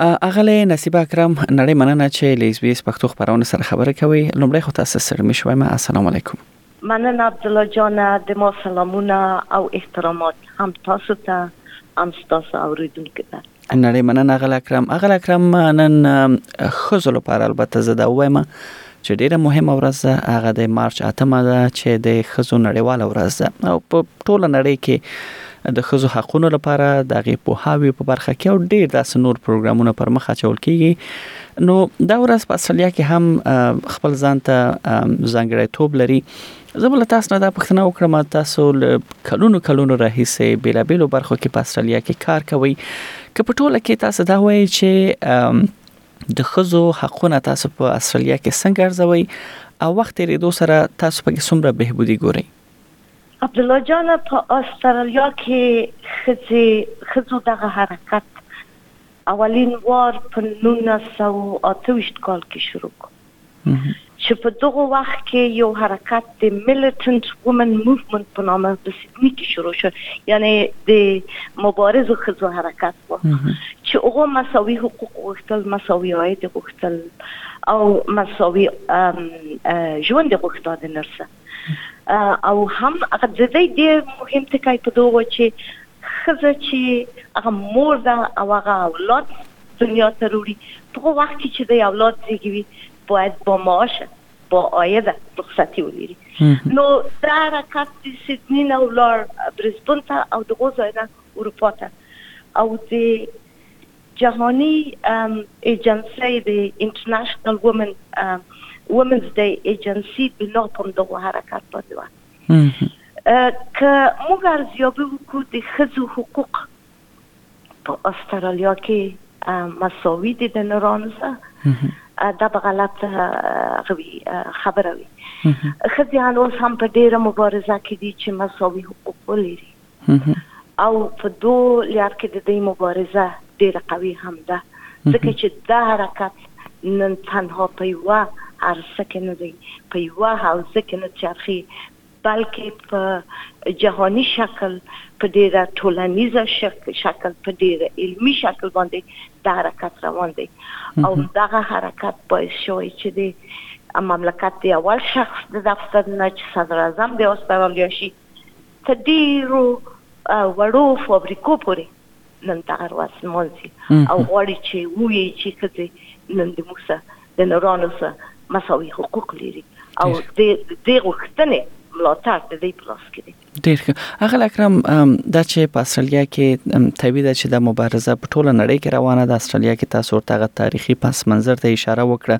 اغلی نصیب اکرم نړۍ مننه چې له اس بي اس پښتو خبرونه سره خبرې کوي لومړی خو تاسو سره مې شوم السلام علیکم مننه عبد الله جان د ما سلامونه او احترامات هم تاسو ته هم تاسو اوریدونکو ته نړۍ مننه اغل اکرم اغل اکرم نن خزو لپاره البته زه دا وایم چې ډېره مهمه ورځ ده هغه د مارچ اتمه ده چې د ښځو نړیواله ورځ ده او په ټوله نړۍ کې د ښځو حقونو لپاره د غي پوهاوی په برخه کې او ډېر داس نور پروګرامونه پر مخ اچول کیږي نو دا ورځ په استرالیا کې هم خپل ځان ته ځانګړی توپ لري زه بل تاسو نه دا پښتنه وکړم تاسو له کلونو کلونو راهیسې بیلابیلو برخو کې په استرالیا کې کار کوي که په ټوله کې تاسو دا وایي چې د خزو حقونه تاسو په استرالیا کې څنګه ارزوي او وخت تیریدو سره تاسو په کې څومره بهبودي ګورئ عبد الله جان په استرالیا کې خزي خزو دغه حرکت اولین وار په 1928 کال کې شروع کړ چې په دغه وخت کې یو حرکت د ملیټنټ وومن موومنټ په نامه په سیدني کې شروع شو یعنی د مبارزو ښځو حرکت و چې هغه مساوي حقوق غوښتل مساوي عاید غوښتل او مساوي ژوند غوښتل د نرسه او هم هغه د دې ډېر مهم ټکی په دوه و چې ښځه چې هغه مور ده او هغه اولاد دنیا ته وروړي په هغه وخت کې چې د اولاد زیږوي باید با معاشه با عاید رخصتي ولري نو دا حرکت د سیدني نه ولار برزبن ته او دغو ځای نه اروپا ته او د جهاني ايجنسۍ د انټرنشنل وومن وومنز ډۍ ايجنسي بنا په همدغو حرکت باندې وه. که موږ ارزيابي وکړو د ښځو حقوق په استراليا کې مساوي دي د نرانو سره دا به غلط غوي خبره وي. ښځې هنوز هم په ډېره مبارزه کې دي چې مساوي حقوق ولري. او په دو لار کې د دی مبارزه ډیره قوی هم ده ځکه چې دا حرکت نن تنها په یوه عرصه کې نه دی په یوه حوزه کې نه چرخی بلکې په جهانی شکل په ډیره ټولنیز شکل په ډیره علمی شکل باندې دا حرکت روان دی او دغه حرکت باعث شوی چې د مملکت د اول شخص د دفتر نه چې صدر اعظم د استرالیا شي تر ډېرو وړو فابریکو پورې نن دغه ورځ لمانځي او غواړي چې ووایي چې ښځې نن د موږ سره د نرانو سره مساوي حقوق لري او د دې غوښتنې ملاتړ د دې په لاس کې دی ډیر ښه اغل اکرم دا چې په استرالیا کې توی ده چې د مبارزه په ټوله نړۍ کې روانه ده استرالیا کې تاسو ورته تاریخي پس منظر ته اشاره وکړه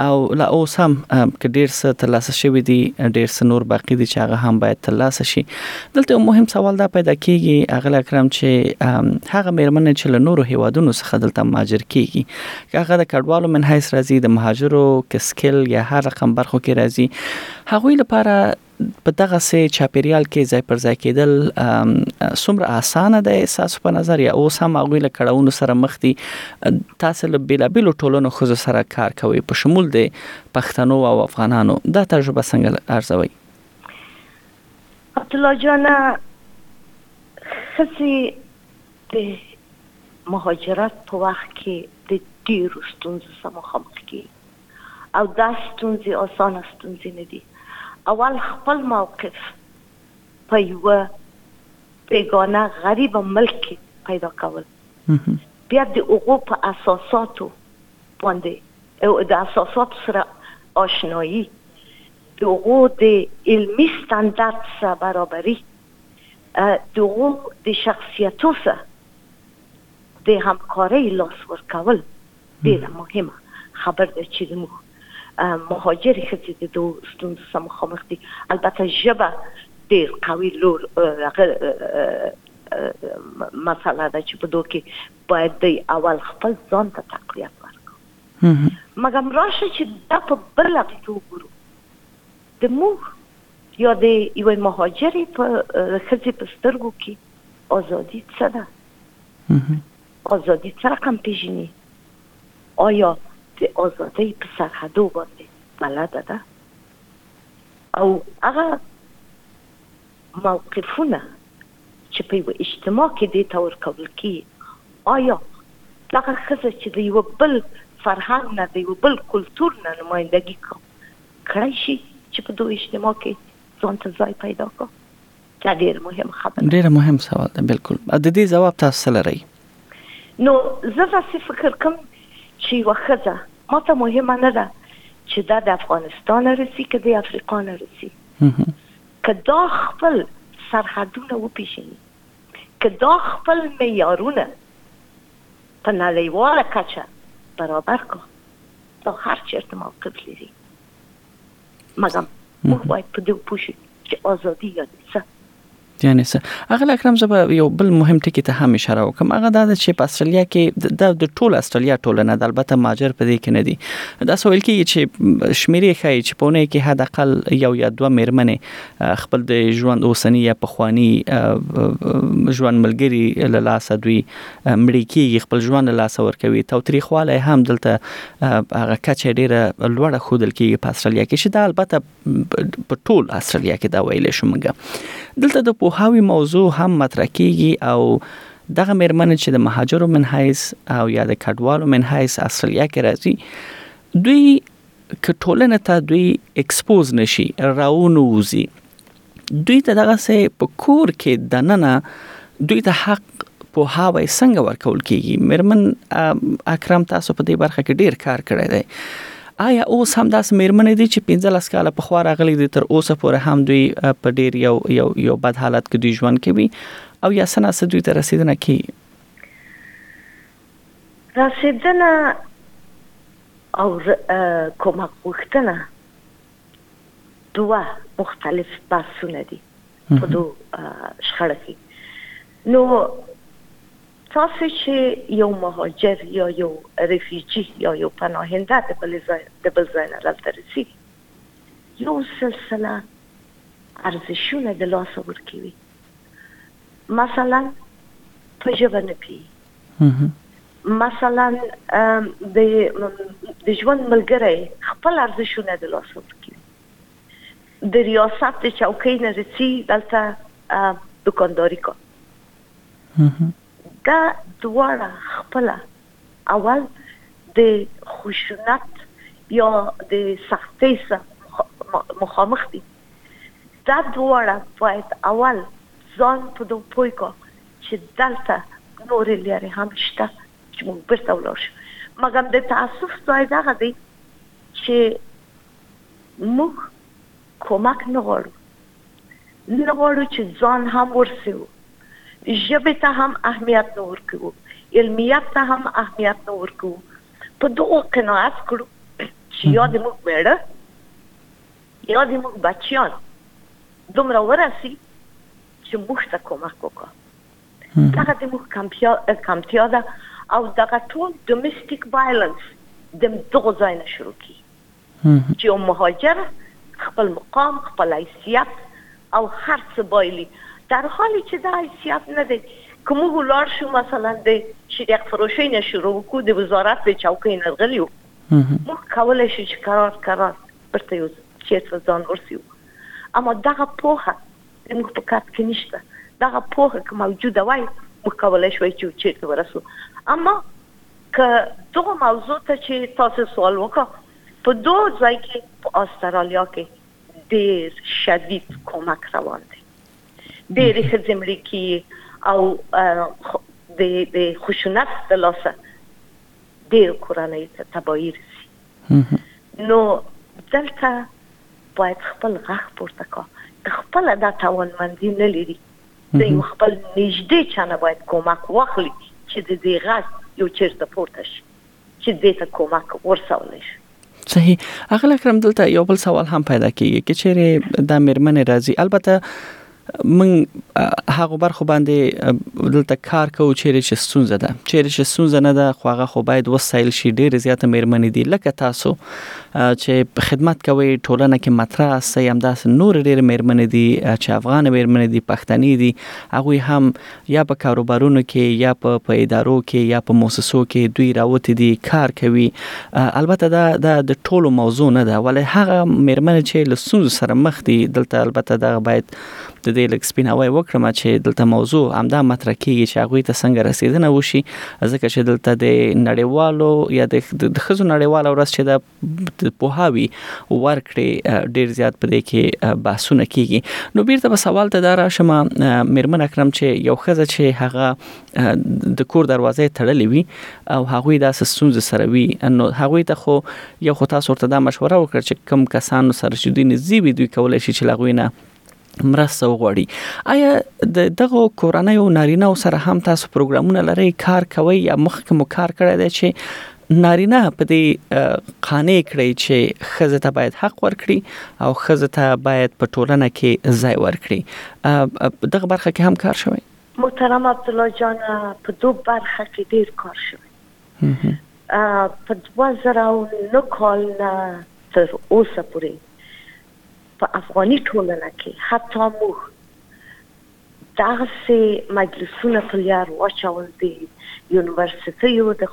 او لا اوس هم که ډیر څه ترلاسه شوی دی ډیر څه نور باقی دي چې هغه هم باید ترلاسه شي دلته مهم سوال دا پیدا کیږي اغل اکرم چې هغه میرمن چې له نورو هیوادونو څخه دلته مهاجر کیږي هغه د کډوالو منحیث راځي د مهاجرو کسکل یا هر رقم برخو کې راځي هغوی لپاره په دغه سه چاپیریال کې ځای پر ځای کېدل څومره اسانه ده احساس په نظر یا اوس هم هغه له کړهونو سره مخ دي تاسو له بیلابیلو ټولنو خو سره کار کوي په شمول د پښتنو او افغانانو دا تجربه څنګه ارزوي عبد الله جان خزي د مهاجرت په وخت کې د ډیرو ستونزو سره مخامخ کیږي او دا ستونزې اسانه ستونزې نه دي، اول خپل موقف په یوه بیګانه غریب ملک کې پیدا کول، بیا د هغو په اساساتو باندې د اساساتو سره آشنايي، د هغو د علمي ستاندرد سره برابري، د هغو د شخصیتو سره د همکارۍ لاس ورکول. ډېره مهمه خبر ده چې زموږ مهاجرې ښځې د دو ستونزو سره مخامخ دي البته ژبه ډېر قوي لور مسله ده چې په دو کې باید دی اول خپل ځان ته تقویت ورکړو مګم راشه چې دا په بل لغې کې وګورو د موږ یا د یوې مهاجرې په ښځې په سترګو کې ازادي څه ده آزادي څه رقم پېژني؟ آیا د آزادۍ په سرحدو باندې بلده ده؟ او هغه موقفونه چې په یوه اجتماع کې دې ته ورکول کېږي، آیا دغه ښځه چې د یوه بل فرهنګ نه، د یوه بل کلتور نه نمایندګي کوي، کړای شي چې په دغو اجتماع کې ځان ته ځای پیدا کړي؟ دا ډیر مهم خبره ده. ډیر مهم سوال ده بالکل د دې ځواب تاسو څه لرئ؟ نو زه داسې فکر کوم چې یوه ښځه ماته مهمه نه ده چې دا د افغانستان رسي که د افریقا نه رسي که دا خپل سرحدونه وپیژني که دا خپل معیارونه په نړیواله کچه برابر کا دا هر چیرته موقف لري مګم موږ باید په دې پوه شو چې ازادي یعنې څه یعنی څه اغل اکرم زبا یو بل مهم ټکی ته هم اشاره وکم هغه دا چې په استرالیا کې د د ټول استرالیا ټولنه د البته ماجر په دې کې نه دي دا سوال کې چې شمیرې خای چې په نه کې حد اقل یو یا دوه میرمنې خپل د ژوند اوسنی یا پخوانی ژوند ملګری له لاسه دوی مړې کیږي خپل ژوند له لاسه ورکوي تاوتریخوالی هم دلته هغه کچه ډیره لوړه خودل کیږي په استرالیا کې چې دا البته په ټول استرالیا کې دا ویل شو موږ دلته د پوهاوی موضوع هم مطرح کیږي او دغه مېرمن چې د مهاجرو من حیث او یا د کډوالو من حیث استرالیا کې راځي دوی ک ټولنه ته دوی ایکسپوز نشي راونوزي دوی ته دغه سه په کور کې دننه دوی ته حق پوهاوی څنګه ورکول کیږي میرمن اکرم تاسو په دې برخه کې ډیر کار کړی دی آیا اوس هم داس میرمن دي چې 15 کاله په خوا راغلي دي تر اوسه پورې هم دوی په ډیر یو یو یو بد حالت کې دوی ژوند کوي او یا سنا سدوی ته رسیدنه کوي رسیدنه او کومک غوښتنه دوه مختلف بحثونه دي په دو شخړه کې نو تاسو چې یو مهاجر یا یو ریفیجی یا یو پناهنده د بل ځای د بل ځای نه دلته رسیږي یو سلسله ارزشونه د لاسه ورکوي مثلا په ژبه نه پی مثلا د ژوند ملګری خپل ارزشونه د لاسه ورکوي، د ریاست د چوکۍ نه د څي دلته دکانداري کا دا دواړه خپله اول د خشونت یا د سختۍ سره مخامخ دي، دا دواړه باید اول ځان په دو پوه کا چې دلته نورې لارې هم شته چې موږ بیرته ولاړ شو مګم د تاسف ځای دغه دی چې موږ کمک نه غواړو نه غواړو چې ځان هم ورسو ژبې ته هم اهمیت نه ورکوو علمیت ته هم اهمیت نه ورکوو په دغو قناعت کړو چې یا د موږ میړه یا د موږ بچیان دومره ورسی چې موږ ته کمک وکړي دغه د موږ کمتیا ده او دغه ټول ډومېسټیک وایلنس د دغه ځای نه شروع کی چې یو مهاجر خپل مقام خپل حیثیت او هر څه بایلي در حالی چې دا حیثیت نه دی که موږ ولاړ شو مثلا د شریک فروشۍ نه شروع کو د وزارت د چوکۍ نه غلي یو موږ کولای شو چې قرار قرار ورته یو چیرته ځان ورسیو اما دغه پوهه زموږ په کسب کې نشته دغه پوهه که موجوده وای موږ کولای شوای چې چیرته ورسو اما که دغه موضوع ته چې تاسو سوال وکړ په دو ځای کې په استرالیا کې ډیر شدید کمک روان دی ډیر خځې مړې کی او د د خشونت د لاسه ډیر کورنۍ ته تباهی رسی نو دلته باید خپل غږ پورته کا ته خپله دا توانمندي نه لري د یو خپل نږدې چا نه باید کمک واخلي چې د دې غږ یو چیرته پورته شي چې دې ته کمک ورسول شي صحیح اغل اکرم دلته یو بل سوال هم پیدا کیږي چې چیرې دا میرمن راځي البته موږ هغو برخو باندې دلته کار کوو چیرې چې ستونزه ده چیرې چې ستونزه نه ده خو هغه خو باید وستایل شي ډیرې زیاتې میرمنې دي لکه تاسو چې خدمت کوئ ټولنه کې مطرح یاست همداسې نور ډیرې میرمنې دي چې افغان میرمنې دي پښتنې دي هغوی هم یا په کاروبارونو کې یا په په ادارو کې یا په موسسو کې دوی راوتی دي کار کوي البته دا د د ټولو موضوع نه ده ولې هغه مېرمن چې له ستونزو سره مخ دي دلته البته دا باید د دې لږ سپیناوی وکړم چې دلته موضوع همدا مطرح کیږي چې هغه ته څنګه رسیدنه وشي ځکه چې دلته د نړیوالو یا د خزو نړیوال ورځ چې د پوهاوی ورکړي ډیر زیات په دې کې بحثونه کیږي نو بیرته په سوال ته دا راشم مېرمن اکرم چې یو خزه چې هغه د کور دروازه تړلې وي او هغه د اسسونز سره وي نو هغه ته خو یو خو تاسو ورته دا مشوره وکړه چې کم کسان سره چې دوی نږدې وي دوی کولای شي چې لغوینه مرسته وغواړي آیا د دغه کورنۍ او نارینه او سره هم تاسو پروګرامونه لري کار کوي یا مخکې مو کار کړی دی چې نارینه په دې قانع کړي چې خزه ته باید حق ورکړي او خزه ته باید په ټولنه کې ځای ورکړي دغه برخه کې هم کار شوی محترم عبد الله جان په دو برخه کې ډیر کار شوی په 2009 کال نه تر اوسه پورې په افغاني ټولنه کې حتی موږ دغسې مجلسونه په ليار واچول دي يونيورسټيو د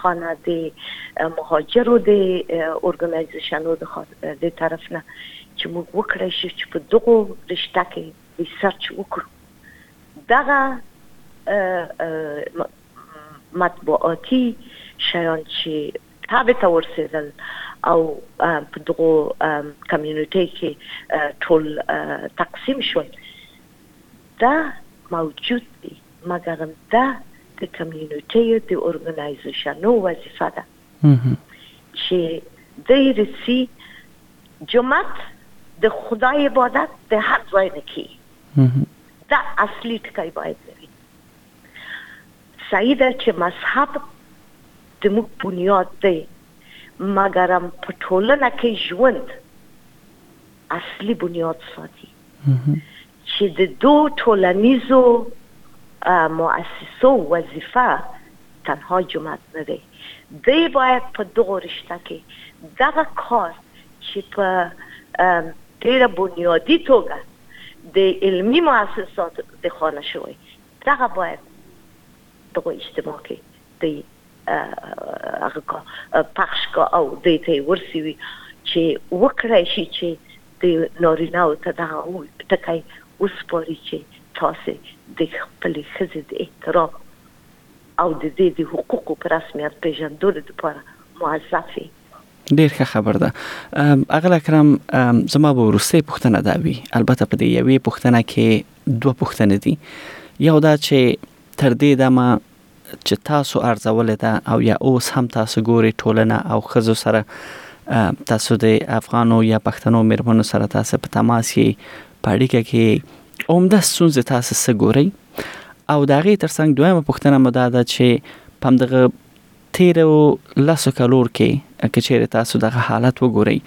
خانه د مهاجرو د اورګنايزيشنو د خانه د طرف نه چې موږ وکړای شو چې په دغو رشته کې ریسرچ وکړو دغه مطبوعاتي شیان چې هغه ته ورسیدل او په دغو کمیونټی کی ټول تقسیم شول دا موجود دی مګرم دا د کمیونټیو د ارګنایزیشنو وظیفه ده چی دی رسی جمعت د خدای عبادت د هر ځای نه کی دا اصلی ټکی باید نه وی صحیح ده چې مذهب زموږ بنیاد دی، مګرم په ټولنه کې ژوند اصلي بنیاد ساتي چې د دو ټولنیزو مؤسسو وظیفه تنها جومات نه دی، دی باید په دغو رشته کې دغه کار چې په ډېره بنیادي توګه د علمي مؤسساتو د خوا نه شوی دغه باید دغه اجتماع کې دی هغه کا پخش کا او دی ته ورسی وی چې وکړای شي چې د نارینه او ته دغه ټکی وسپاري چې تاسو د خپل خزې د احترام او د دې د حقوقو پر رسمیت پیژندلو لپاره موظف یې ډیر ښه خبر ده اغل اکرم زما به ورسته پښتنه دا وی البته په دې یوې پښتنه کې دوه پوښتنې دي یو دا چې تر دې دمه چې تاسو ارزولې ده او یا اوس هم تاسو ګوري ټولنه او خزو سره تاسو د افغانو یا پښتنو مرمنو سره تاسو په تماس یې پړیکه کې اومده سونځه تاسو سره ګوري او دا غي ترڅنګ دویمه پوښتنه مو دا ده چې پم دغه تیرو لسو کلور کې که چیرې تاسو دغه حالت وګورئ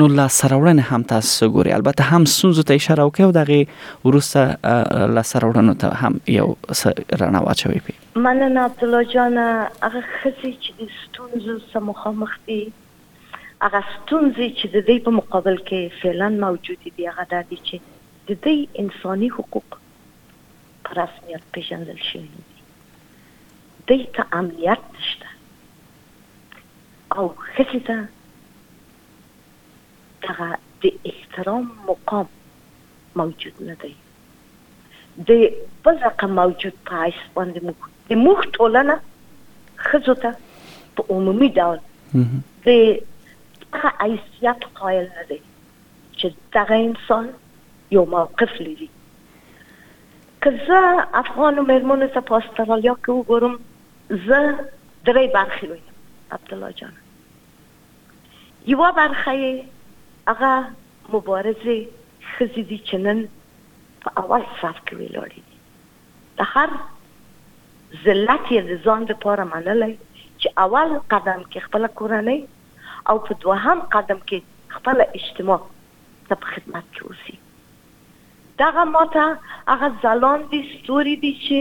نو لاس سروړنه هم تاسو څه ګوري البته هم سنځو ته اشاره وکړو دغه ورسته لاس سروړنه ته هم یو رڼا واچوي پی مننه عبد الله جان هغه خزي چې د ستونزو سره مخامخ دي هغه ستونزې چې د دې په مقابل کې فعلا موجود دي هغه دا دي چې د دې انساني حقوق په رسمیت پیژندل شوی نه دي دلته امنیت نشته او ښځې ته دغه د احترام مقام موجود نه دی د بل رقم موجود په حیث باندې موږ د موږ ټولنه ښځو ته په عمومي ډول د هغه حیثیت قایل نه دی چې دغه انسان یو موقف لري که زه افغانو میرمنو ته په استرالیا کې وګورم زه درې برخې وینم عبدالله جانه یوه برخه یې هغه مبارزې ښځې دي چې نن په اول صف کې ولاړې دي د هر ذلت یې د ځان لپاره منلی چې اول قدم کې خپله کورنۍ او په دوهم قدم کې خپله اجتماع ته په خدمت کې اوسي دغه ماته هغه ځلاندي ستوري دي چې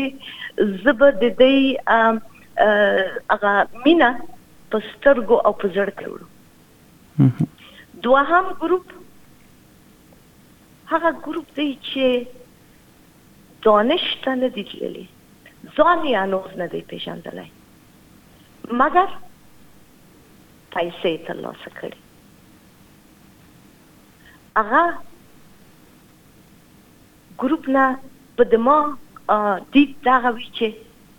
زه به د دې هغه مینه په سترګو او په زړه کې وړم دوهم ګروپ هغه ګروپ دی چې دانش ته نه دی تللی ځان یې هنوز نه دی پیژندلی مګر پیسې ترلاسه کړي هغه ګروپ نه په دما دید دغه وی چې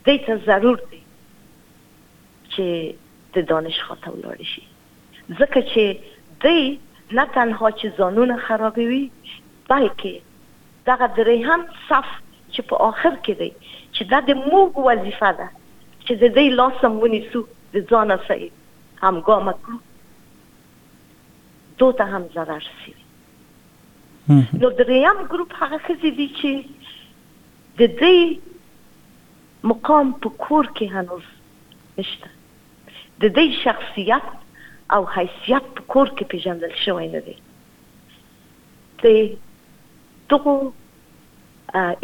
دی ته ضرور دی چې د دانش خواته ولاړ شي ځکه چې دی نه تنها چې ځانونه خرابوي بلکې دغه درېهم صف چې په آخر کې دی چې دا د موږ وظیفه ده چې د دې لاس هم ونیسو د ځانه سره همګامه کړو دوی ته هم ضرر شوی. نو دریم ګروپ هغه ښځې دي چې د دې مقام په کور کې هنوز نشته، د دې شخصیت او حیثیت په کور کې پېژندل شوی نه دی، د دغو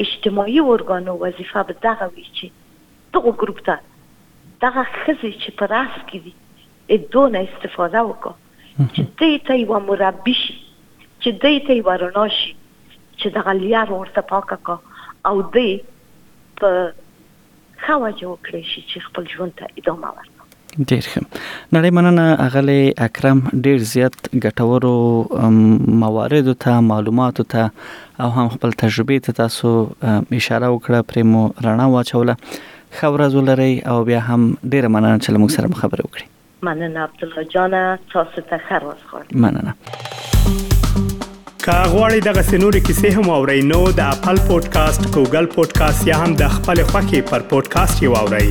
اجتماعي ارګانو وظیفه به دغه وي چې دغه ګروپ ته دغه ښځې چې په رأس کې دي ای دو نه استفاده وکه چه دی ته یوه مربی شی چه دی ته یوه رڼا شی چه دغه لیار ورته پاکه که او دی په ښه وجه وکړی شی چه خپل ژوند ته ادامه ورکه. ډیر ښه نړۍ مننه اغلی اکرم ډیر زیات ګټورو مواردو ته معلوماتو ته او هم خپل تجربه ته تاسو اشاره وکړه پرې مو رڼا واچوله ښه ورځ ولرئ او بیا هم ډېره مننه چې له موږ سره مو خبرې وکړې. مننه عبدالله جانه تاسو ته ښه راز غواړم. مننه. که غواړئ دغه سنوري کیسې هم او رینو د خپل پودکاسټ ګوګل پودکاسټ یا هم د خپل خاكي پر پودکاسټ یو اورئ